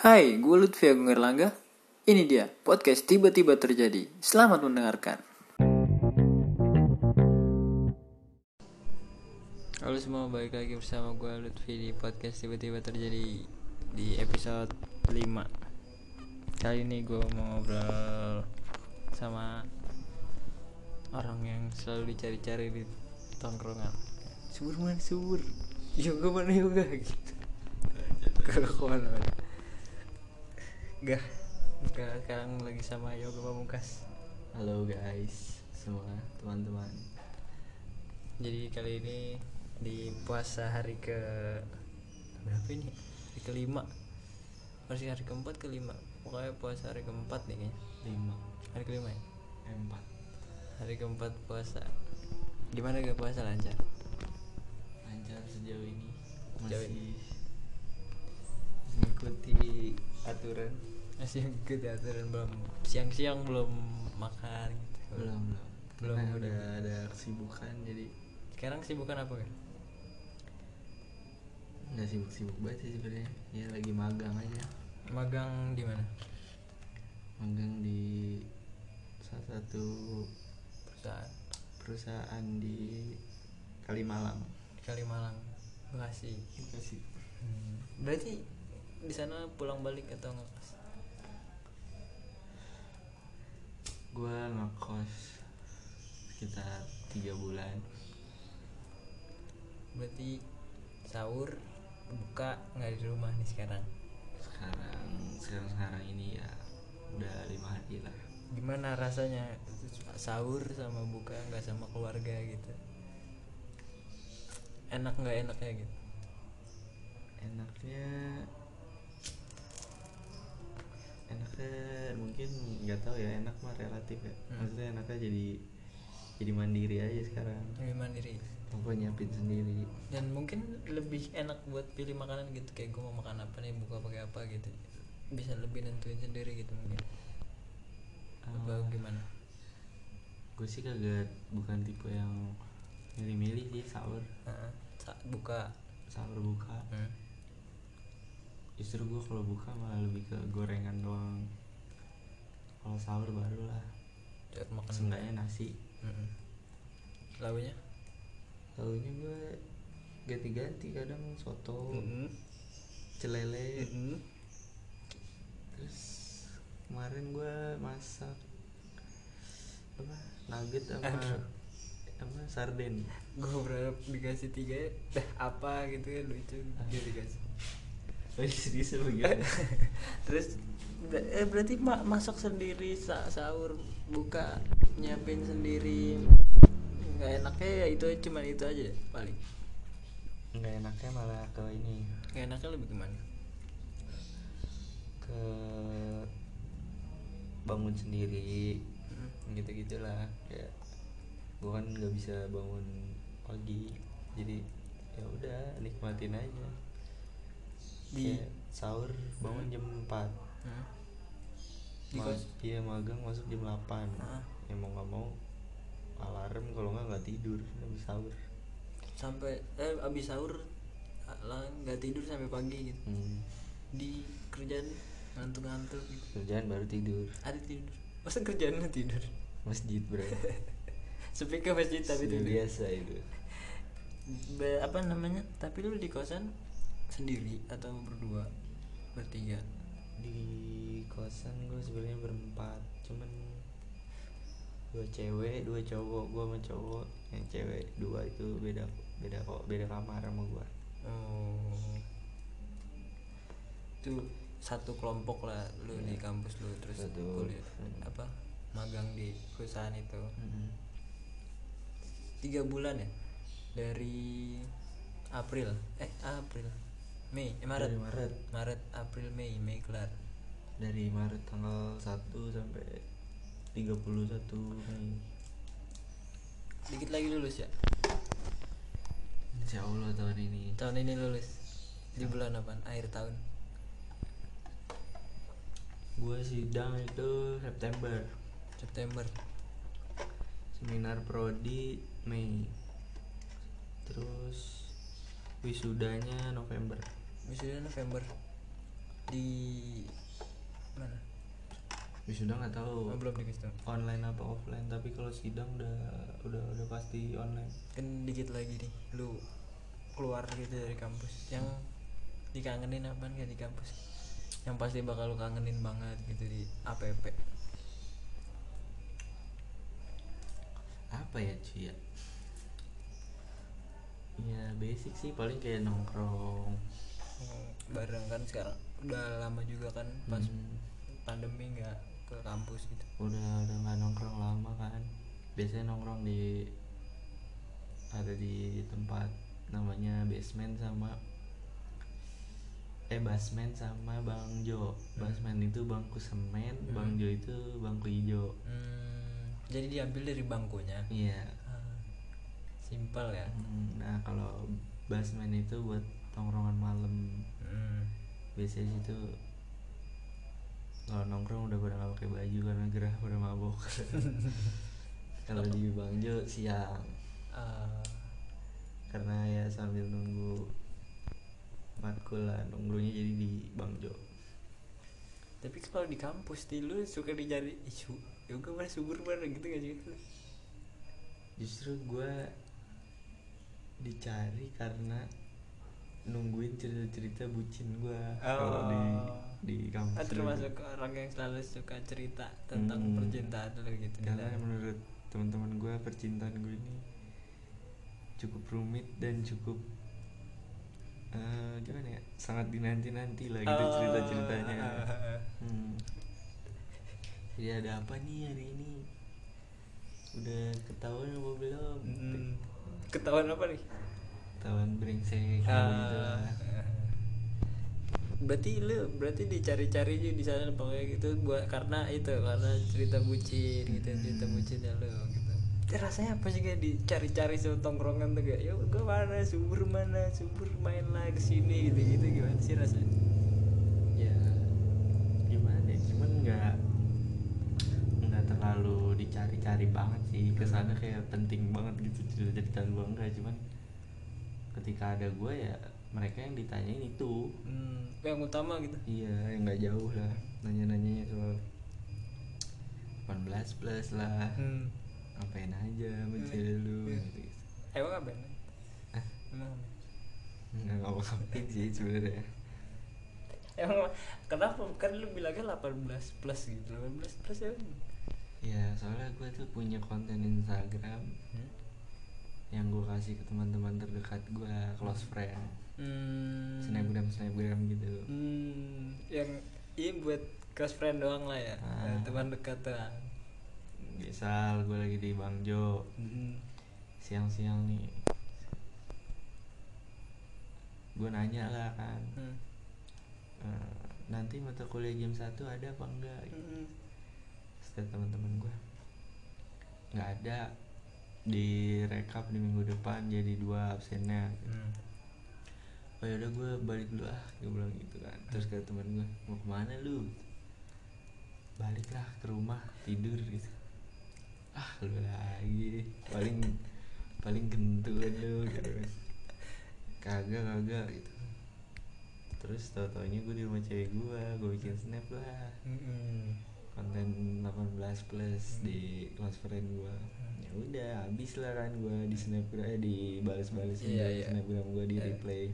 Hai, gue Lutfi Agung Erlangga. Ini dia, podcast tiba-tiba terjadi. Selamat mendengarkan. Halo semua, balik lagi bersama gue Lutfi di podcast tiba-tiba terjadi di episode 5 Kali ini gue mau ngobrol sama orang yang selalu dicari-cari di tongkrongan Subur mana subur? Yoga mana yoga gitu Kalau ke mana Gak, gak sekarang lagi sama Yoga Pamungkas Halo guys, semua teman-teman. Jadi kali ini di puasa hari ke berapa ini? Hari kelima Masih hari keempat kelima Pokoknya puasa hari keempat nih kayaknya Lima, Hari kelima ya? empat. Hari keempat puasa Gimana gak puasa lancar? Lancar sejauh ini Sejauh masih mengikuti aturan. Masih ikut aturan belum Siang-siang belum makan gitu Belum belum. Belum, Karena udah. ada kesibukan jadi Sekarang sibukan apa kan? nggak sibuk-sibuk banget sih sebenarnya. Ya lagi magang aja. Magang di mana? Magang di salah satu Perusahaan perusahaan di Kalimalang. Kalimalang Bekasi Kasih. Hmm, Berarti di sana pulang balik atau ngekos? Gua ngekos sekitar tiga bulan. Berarti sahur buka nggak di rumah nih sekarang. Sekarang sekarang sekarang ini ya udah lima hari lah. Gimana rasanya sahur sama buka nggak sama keluarga gitu? Enak nggak enaknya gitu? enaknya enaknya mungkin nggak tahu ya enak mah relatif ya Hmm. maksudnya enaknya jadi jadi mandiri aja sekarang Lebih mandiri. apa nyiapin sendiri Dan mungkin lebih enak buat pilih makanan gitu kayak gue mau makan apa nih buka pakai apa gitu. Bisa lebih nentuin sendiri gitu mungkin. Apa gimana? gue sih kagak bukan tipe yang milih-milih sih sahur Heeh. Sa- buka. sahur buka Hmm. Justru gue kalau buka malah lebih ke gorengan doang kalau sahur baru lah Buat makan. seenggaknya nasi Mm-mm. Launya? tahunya gue ganti-ganti kadang soto Mm-mm. celele Mm-mm. terus kemarin gue masak apa nugget sama Aduh. apa sarden gue berharap dikasih tiga ya dah apa gitu kan lucu dia dikasih serius apa gimana terus ber- eh, berarti ma- masak sendiri sa- sahur buka nyiapin sendiri. Nggak enaknya ya itu cuman itu aja paling. Nggak enaknya malah ke ini. Nggak enaknya lebih gimana ke bangun sendiri Mm. gitu gitulah kayak gue kan nggak bisa bangun pagi jadi ya udah nikmatin aja di sahur bangun jam 4 Hmm. di Ma- kos? iya magang masuk jam 8 Ah. ya mau nggak mau alarm kalau nggak nggak tidur habis sahur. Sampai eh abis sahur lah nggak tidur sampai pagi gitu. Hmm. di kerjaan ngantuk-ngantuk gitu. Kerjaan baru tidur. Ada tidur. Masa kerjaannya tidur? Masjid bro. Sepi ke masjid tapi tidur. biasa itu. Be- apa namanya? Tapi lu di kosan sendiri atau berdua? Bertiga? Di kosan gue sebenarnya berempat cuman dua cewek dua cowok gue sama cowok. Yang cewek dua itu beda beda kok beda kamar sama gue oh. Itu satu kelompok lah lu di kampus lu terus Satu. kuliah Hmm. apa magang di perusahaan itu. Tiga bulan ya? Dari April eh April Mei eh, Maret. Dari Maret. Maret April Mei Mei kelar. Dari Maret tanggal 1 sampai 31 Mei. Dikit lagi lulus ya? Insya Allah tahun ini. Tahun ini lulus. Di bulan apa? Akhir tahun. Gue sidang itu September. September. Seminar prodi Mei. Terus wisudanya November wisuda November. Di wisuda nggak tahu. Oh, belum dikasih tahu. Online apa offline tapi kalau sidang udah udah udah pasti online. Kan dikit lagi nih lu keluar gitu dari kampus. Yang dikangenin apaan gak di kampus? Yang pasti bakal lu kangenin banget gitu di APP apa ya cuy ya? Ya basic sih paling kayak nongkrong Hmm, bareng kan sekarang. Udah lama juga kan pas Hmm, pandemi nggak ke kampus gitu. Udah udah nggak nongkrong lama kan. Biasanya nongkrong di ada di tempat namanya basement sama eh basement sama bang Jo. Basement itu bangku semen Hmm. bang Jo itu bangku hijau. Hmm, jadi diambil dari bangkunya? Iya. Ah, simpel ya. Hmm, nah kalau basement itu buat tongkrongan malam. Hmm. biasanya situ kalau nongkrong udah pada nggak pakai baju karena gerah pada mabok. Kalau di Bang Jo siang. Ah, karena ya sambil nunggu matkul lah nunggunya jadi di Bang Jo. Tapi kalau di kampus nih lu suka dicari isu? Yoga mana subur mana gitu gak sih? Justru gue dicari karena nungguin cerita-cerita bucin gue kalau di di kampus Ah, termasuk orang yang selalu suka cerita tentang Hmm. percintaan lu gitu karena dalam. menurut teman-teman gue percintaan gue ini cukup rumit dan cukup eh, gimana ya sangat dinanti-nanti lah gitu Oh, cerita-ceritanya hmm. jadi ada apa nih hari ini udah ketahuan apa belum Hmm. ketahuan apa nih ketahuan brengsek gitu Ah, lah berarti lu berarti dicari-cari juga di sana pokoknya gitu buat karena itu karena cerita bucin gitu cerita bucin ya lu gitu. Rasanya apa sih kayak dicari-cari tongkrongan tuh kayak ya gue mana subur mana subur main lah ke sini gitu gitu gimana sih rasanya? Ya gimana ya cuman nggak nggak terlalu dicari-cari banget sih ke sana kayak penting banget gitu cerita-cerita gue enggak cuman ketika ada gue ya mereka yang ditanyain itu. Hmm, yang utama gitu. Iya yang nggak jauh lah nanya-nanya soal 18 plus lah. Hmm. ngapain aja sama Hmm. lu gitu emang apa Hah? nggak ngapa-ngapain sih sebenarnya. Emang kenapa? Kan lu bilangnya 18 plus gitu 18 plus ya? Ya soalnya gue tuh punya konten Instagram yang gue kasih ke teman-teman terdekat gue close friend hmm. snapgram snapgram gitu Hmm, yang ini buat close friend doang lah ya, Ah. eh, teman dekat doang. misal gue lagi di Bang Jo Hmm. siang-siang nih gue nanya lah kan Hmm. "Eh, nanti mata kuliah jam 1 ada apa enggak Hmm. setiap teman-teman gue nggak ada di rekap di minggu depan jadi dua absennya Hmm. oh yaudah gue balik dulu ah gue bilang gitu kan. Terus kata teman gue mau ke mana lu? Baliklah ke rumah tidur gitu. Ah lu lagi paling paling gentuan lu gitu kan. Kagak kagak gitu. Terus tau taunya gue di rumah cewek gue gue bikin snap lah. Hmm. konten 18 plus di close friend gue ya udah habis lah kan gue di snapgram eh di balas-balas Iya, iya. snapgram gue di Iya. replay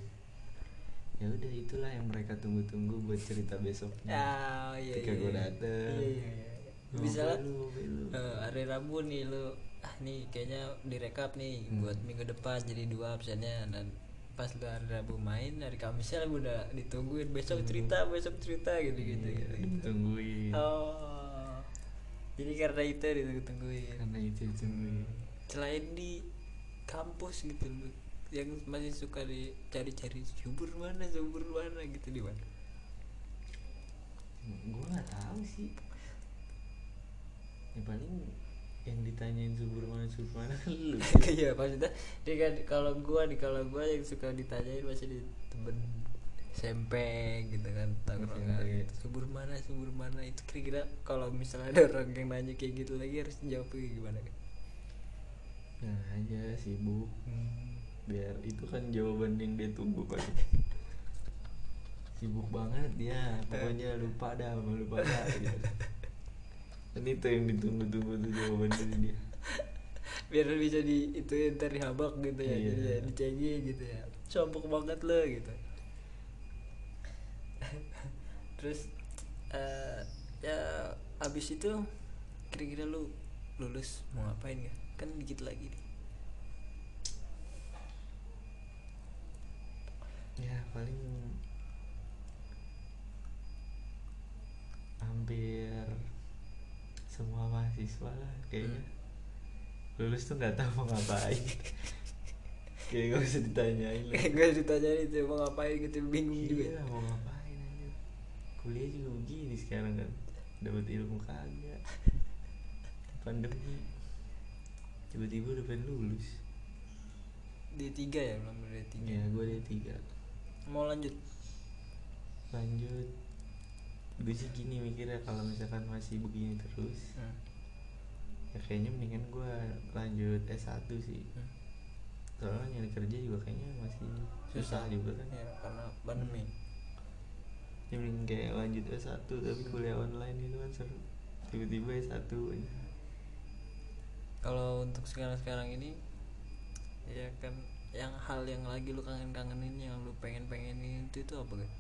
ya udah itulah yang mereka tunggu-tunggu buat cerita besoknya Ah, iya, ketika iya, gue iya. dateng Iya, iya, iya. Ngobrol Misalnya lu, ngobrol lu. eh, hari Rabu nih lu ah nih kayaknya direkap nih Hmm. buat minggu depan jadi dua absennya dan pas lu hari Rabu main hari Kamisnya lu udah ditungguin besok Hmm. cerita besok cerita gitu gitu Iya, gitu, gitu. ditungguin Oh. Jadi karena itu ditunggu-tungguin. karena itu ditungguin Selain di kampus gitu lu yang masih suka dicari-cari subur mana subur mana gitu di mana? gue nggak tahu sih ya paling yang ditanyain subur mana subur mana kan lu Iya maksudnya dia kan kalau gua di kalau gua yang suka ditanyain masih di temen SMP gitu kan tongkrongan gitu. subur mana subur mana itu kira-kira kalau misalnya ada orang yang nanya kayak gitu lagi harus jawab kayak gimana kan? nah aja sibuk Hmm. biar itu kan jawaban yang dia tunggu kan sibuk banget dia pokoknya lupa dah lupa dah gitu dan itu yang ditunggu-tunggu tuh jawaban dari dia biar bisa di itu ntar dihabak gitu ya Iya. jadi ya dicengin gitu ya sombong banget lo gitu terus eh ya abis itu kira-kira lu lulus mau ngapain ya? Kan dikit lagi nih. Ya paling hampir semua mahasiswa lah kayaknya. Lulus tuh nggak tahu mau ngapain. Kayak gak usah ditanyain lah. Gak ditanyain itu mau ngapain gitu bingung iya juga. mau ngapain kuliah juga begini sekarang kan. Dapat ilmu kagak. Pandemi. Tiba-tiba udah pengen lulus. D tiga ya belum D tiga. Ya gue ada tiga. Mau lanjut? Lanjut. Gue sih gini mikirnya kalau misalkan masih begini terus Hmm. ya kayaknya mendingan gue lanjut S1 sih. Hmm. soalnya nyari kerja juga kayaknya masih susah, juga kan. Ya karena pandemi ya mending kayak lanjut S1 tapi kuliah online itu kan seru. Tiba-tiba S1 aja. Kalau untuk sekarang sekarang ini ya kan yang hal yang lagi lu kangen kangenin yang lu pengen pengenin itu itu apa kan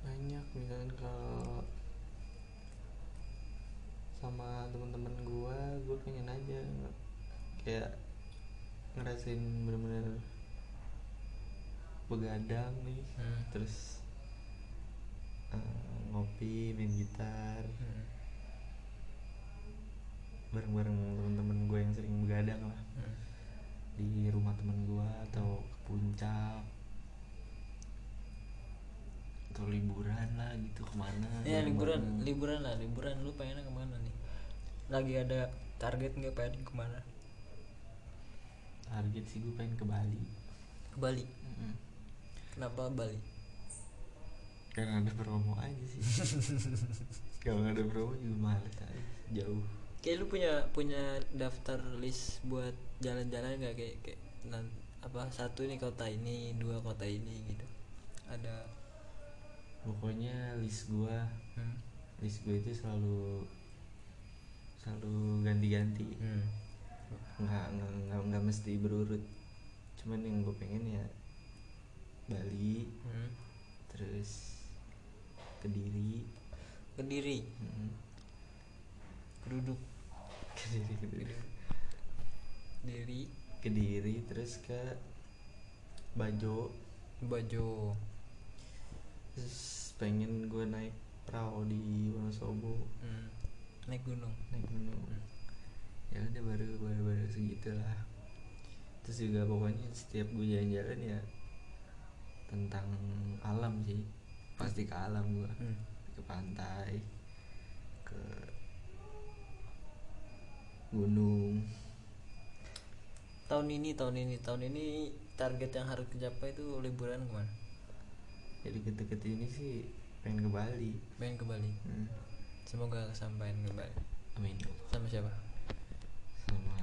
banyak misalkan kalau sama teman-teman gua gua pengen aja kayak ngerasain bener-bener begadang nih. Hmm. terus eh, ngopi main gitar. Hmm. bareng-bareng teman-teman gue yang sering begadang lah. Hmm. di rumah temen gua atau ke puncak. Atau liburan lah gitu ke mana ya liburan liburan lah liburan. Lu pengennya ke mana nih? Lagi ada target nggak pengen ke mana? Target sih gue pengen ke Bali. Ke Bali kenapa Bali? Karena ada promo aja sih. Kalau nggak ada promo juga males aja jauh. Kayak lu punya punya daftar list buat jalan-jalan nggak? Kayak kayak apa satu nih kota ini dua kota ini gitu. Ada? Pokoknya list gua hmm. list gue itu selalu selalu ganti-ganti. Hmm. nggak nggak nggak, nggak mesti berurut. Cuman yang gue pengen ya Bali Hmm. terus Kediri. Kediri? Mm, Keduduk Kediri Kediri. Kediri. Kediri terus ke Bajo. Bajo. Terus pengen gue naik perahu di Wonosobo. Hmm. naik gunung? Naik gunung. Hmm. ya udah baru baru baru segitulah. Terus juga pokoknya setiap gue jalan-jalan ya tentang alam sih. Pasti ke alam gue hmm. ke pantai ke gunung. Tahun ini tahun ini tahun ini target yang harus dicapai itu liburan ke mana? Jadi deket-deket ini sih pengen ke Bali. Pengen ke Bali? Hmm. semoga kesampaian ke Bali. Amin. Sama siapa? Sama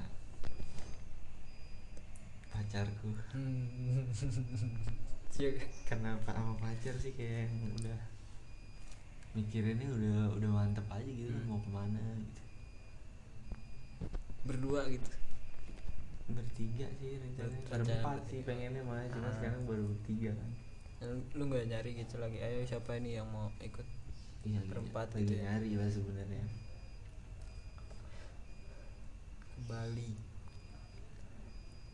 pacarku Siap. karena pak sama pacar sih kayak yang udah mikirinnya udah udah mantep aja gitu Hmm. mau ke mana gitu berdua gitu bertiga sih rencananya Rencana berempat sih pengennya mah cuma Ah. sekarang baru bertiga kan lu, lu nggak nyari gitu lagi ayo siapa ini yang mau ikut iya Berempat lagi gitu ya. nyari lah sebenarnya ke Bali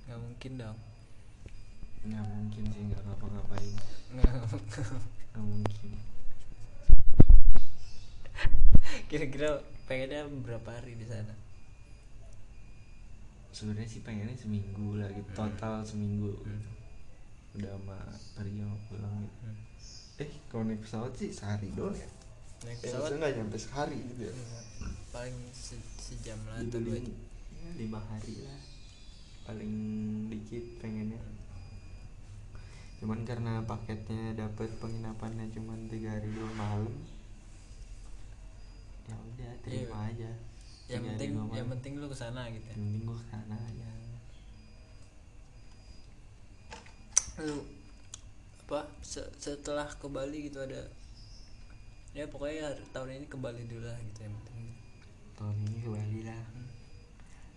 nggak mungkin dong nggak mungkin sih nggak ngapa-ngapain. Nggak nggak mungkin. Kira-kira pengennya berapa hari di sana? Sebenarnya sih pengennya seminggu lah gitu total seminggu. Hmm. udah sama pergi sama pulang gitu. Hmm. eh kalau naik pesawat sih sehari doang ya? Naik pesawat? maksudnya nggak nyampe sehari gitu ya? Enggak, paling se- sejam lah gitu atau dua ya, lima hari lah. Paling dikit pengennya cuman karena paketnya dapat penginapannya cuman tiga hari dua malam ya udah terima aja. Yang Tiga penting yang penting lu ke sana gitu ya. yang penting gua ke sana aja. Lu apa se- setelah ke Bali gitu ada ya pokoknya tahun ini ke Bali dulu lah gitu yang penting. Tahun ini ke Bali lah. Hmm.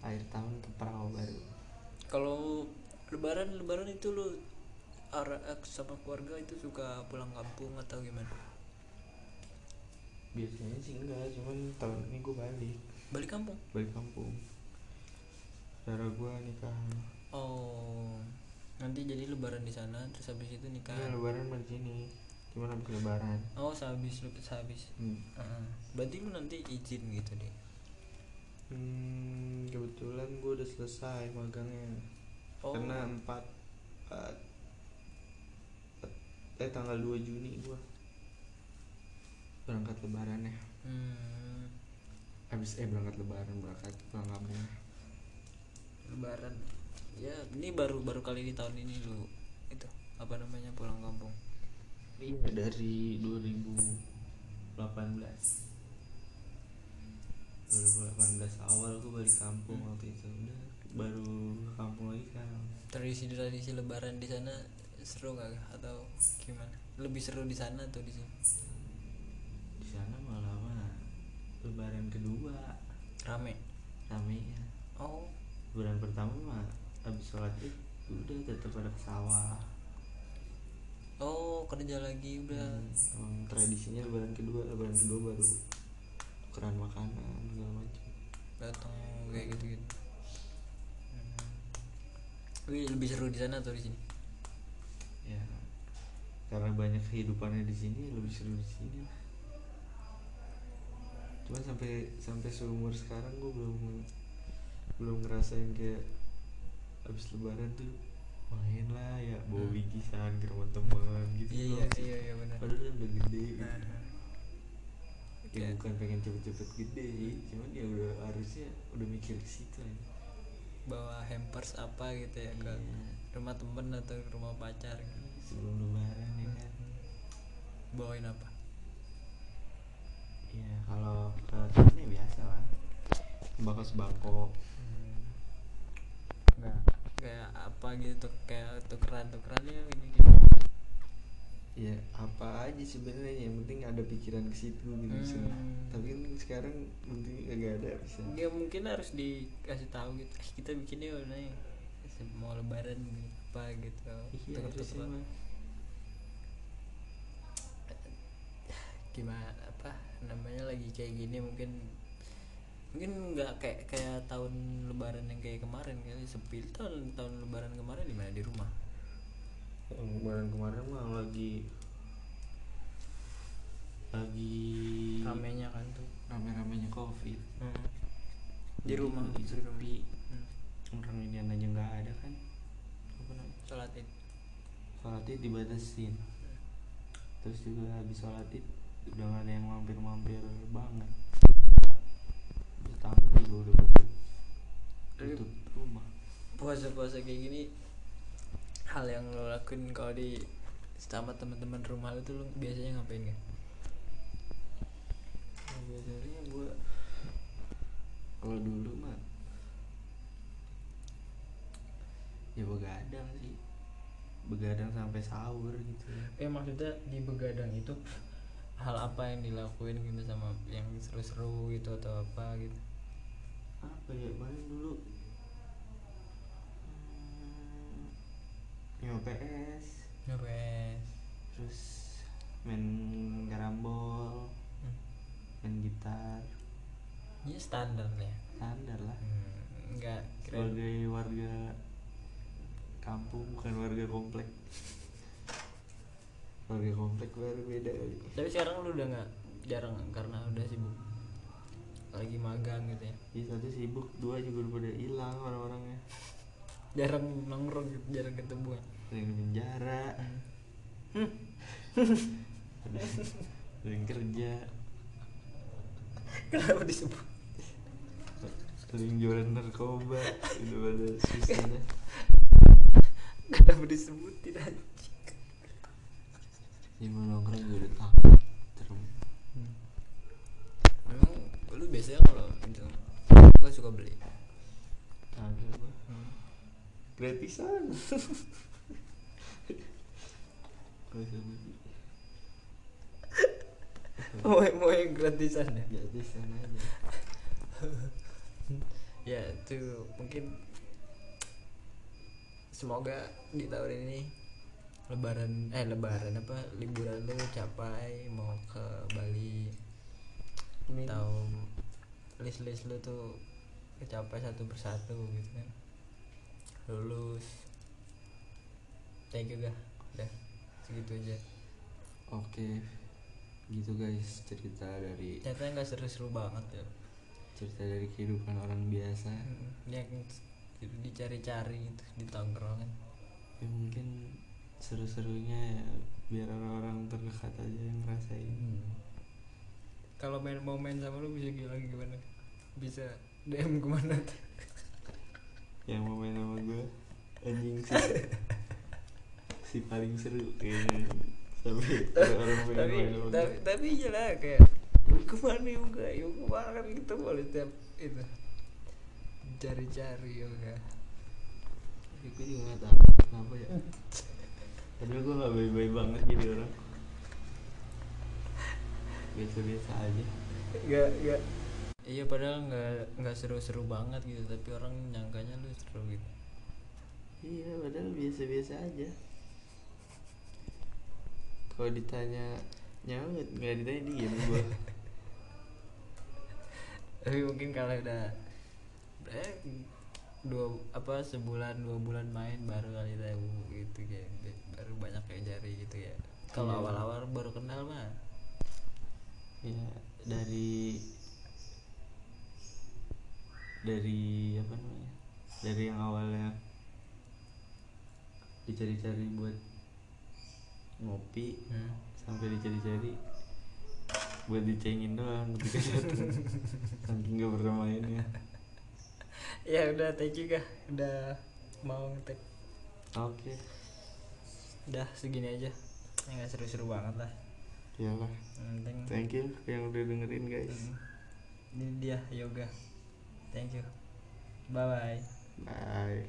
akhir tahun ke perahu baru. Kalau lebaran lebaran itu lu sama keluarga itu suka pulang kampung atau gimana? Biasanya sih enggak cuman tahun ini gue balik. Balik kampung? Balik kampung. Saudara gue nikah. Oh nanti jadi lebaran di sana terus habis itu nikah. Iya lebaran di sini. Cuman habis lebaran. Oh sehabis sehabis. Hmm. Heeh. berarti lu nanti izin gitu deh? Hmm, kebetulan gue udah selesai magangnya. Oh. Karena 4 eh, eh tanggal 2 Juni gue berangkat lebaran ya? Hmm, habis eh berangkat lebaran berangkat pulang kampung lebaran. Ya ini baru baru kali di tahun ini lu itu apa namanya pulang kampung. Iya dari 2018 2018 awal gue balik kampung Hmm. waktu itu. Udah baru kampung lagi kan. Tradisi tradisi lebaran di sana seru nggak? Atau gimana? Lebih seru di sana atau di sini? Di sana malah mah lebaran kedua. Rame? Rame ya oh. Lebaran pertama mah habis sholat id udah tetap pada ke sawah. Oh kerja lagi udah. Hmm, emang tradisinya lebaran kedua lebaran kedua baru tukeran makanan segala macam datang kayak gitu gitu Wih, lebih seru di sana atau di sini karena banyak kehidupannya di sini lebih seru di sini lah. cuman sampai sampai seumur sekarang gue belum belum ngerasain kayak habis lebaran tuh main lah ya bawa Hmm. bikisan ke rumah teman gitu iya iya iya iya benar padahal kan udah gede gitu. Nah, ya Kayak- bukan pengen cepet-cepet gede sih cuman ya udah harusnya udah mikir ke situ aja bawa hampers apa gitu ya ke Iya. rumah temen atau ke rumah pacar gitu. sebelum lebaran ya bawain apa Iya, kalau ke ya biasa lah. Sembako sembako. nggak kayak apa gitu kayak tukeran tukerannya ini gitu Ya apa aja sebenarnya yang penting ada pikiran ke situ gitu. bisa. Hmm. Tapi kan sekarang penting agak ada bisa. ya mungkin harus dikasih tahu gitu eh, kita bikinnya udah mau lebaran nih, apa gitu Iya, harusnya Tuker-tukeran. Gimana apa namanya lagi kayak gini mungkin mungkin nggak kayak kayak tahun lebaran yang kayak kemarin kali sepi tahun tahun lebaran kemarin di mana di rumah Lebaran kemarin mah lagi lagi ramenya kan tuh rame-ramenya covid. di rumah di rumah. sepi. Hmm. Orang ini aja nggak ada kan. Apa namanya? sholat id sholat id dibatasin terus juga habis sholat id udah gak ada yang mampir-mampir banget. Tetangga juga udah tutup rumah. puasa-puasa kayak gini hal yang lo lakuin kalau di sama teman-teman rumah lu tuh biasanya ngapain kan nah, biasanya gue kalau dulu mah ya begadang sih. Begadang sampai sahur gitu. Eh maksudnya di begadang itu hal apa yang dilakuin gitu sama yang seru-seru gitu atau apa gitu? Apa ya paling dulu? Hmm, nyoba PS. Ngapain terus main karambol hmm. main gitar. Ya standar lah ya. Standar lah. Hmm, enggak keren. Sebagai warga kampung bukan warga komplek warga komplek baru beda kali tapi sekarang lu udah nggak jarang karena udah sibuk. Lagi magang gitu ya. Iya satu sibuk dua juga udah pada hilang orang-orangnya. Jarang nongkrong gitu jarang ketemu. Ya di penjara. Hmm. yang kerja. Kenapa disebut? Yang jualan narkoba udah pada susah dah kenapa disebutin aja Mau nongkrong juga udah takut terus memang lu biasanya kalau itu lu suka beli? Agak gua. Gratisan. Gak usah beli. mau mau yang gratisan ya? Gratisan aja. Ya itu mungkin semoga di tahun ini lebaran. Eh lebaran apa? Liburan lu capai mau ke Bali. Amin. tahu list list lu tuh kecapai satu persatu gitu kan. Lulus. Thank you gak udah segitu aja. Oke. Gitu guys cerita dari ternyata nggak seru-seru banget ya. Cerita dari kehidupan orang biasa. Hmm, yang dicari-cari gitu di tongkrongan. Ya mungkin seru-serunya ya biar orang-orang terdekat aja yang ngerasain. Hmm. kalau main mau main sama lu bisa gila gimana? Bisa DM ke mana? Tuh yang mau main sama gue anjing sih. Si paling seru kayaknya. Ada orang pengen tapi main sama tapi gue tapi iya lah kayak "Yuk ke mana yoga yuk ke mana? Kan gitu boleh tiap itu. Cari-cari yoga tapi gue juga gak tau kenapa ya padahal gue gak baik-baik banget jadi orang. Biasa-biasa aja. Gak, gak Iya padahal nggak nggak seru-seru banget gitu tapi orang nyangkanya lu seru gitu. iya padahal biasa-biasa aja. Kalau ditanya nyaut nggak ditanya diem gue Tapi mungkin kalau udah eh, dua apa sebulan dua bulan main baru kali tahu gitu kayak be- baru banyak yang cari gitu ya. Kalau Iya. awal-awal baru kenal mah ya dari dari apa namanya dari yang awalnya dicari-cari buat ngopi hmm. sampai dicari-cari buat dicengin doang ketika datang saking gak Ya udah thank you kah udah mau ngetek. oke Udah segini aja. Ya nggak seru-seru banget lah. iyalah penting thank you yang udah dengerin guys Hmm. Ini dia yoga. Thank you. Bye bye. bye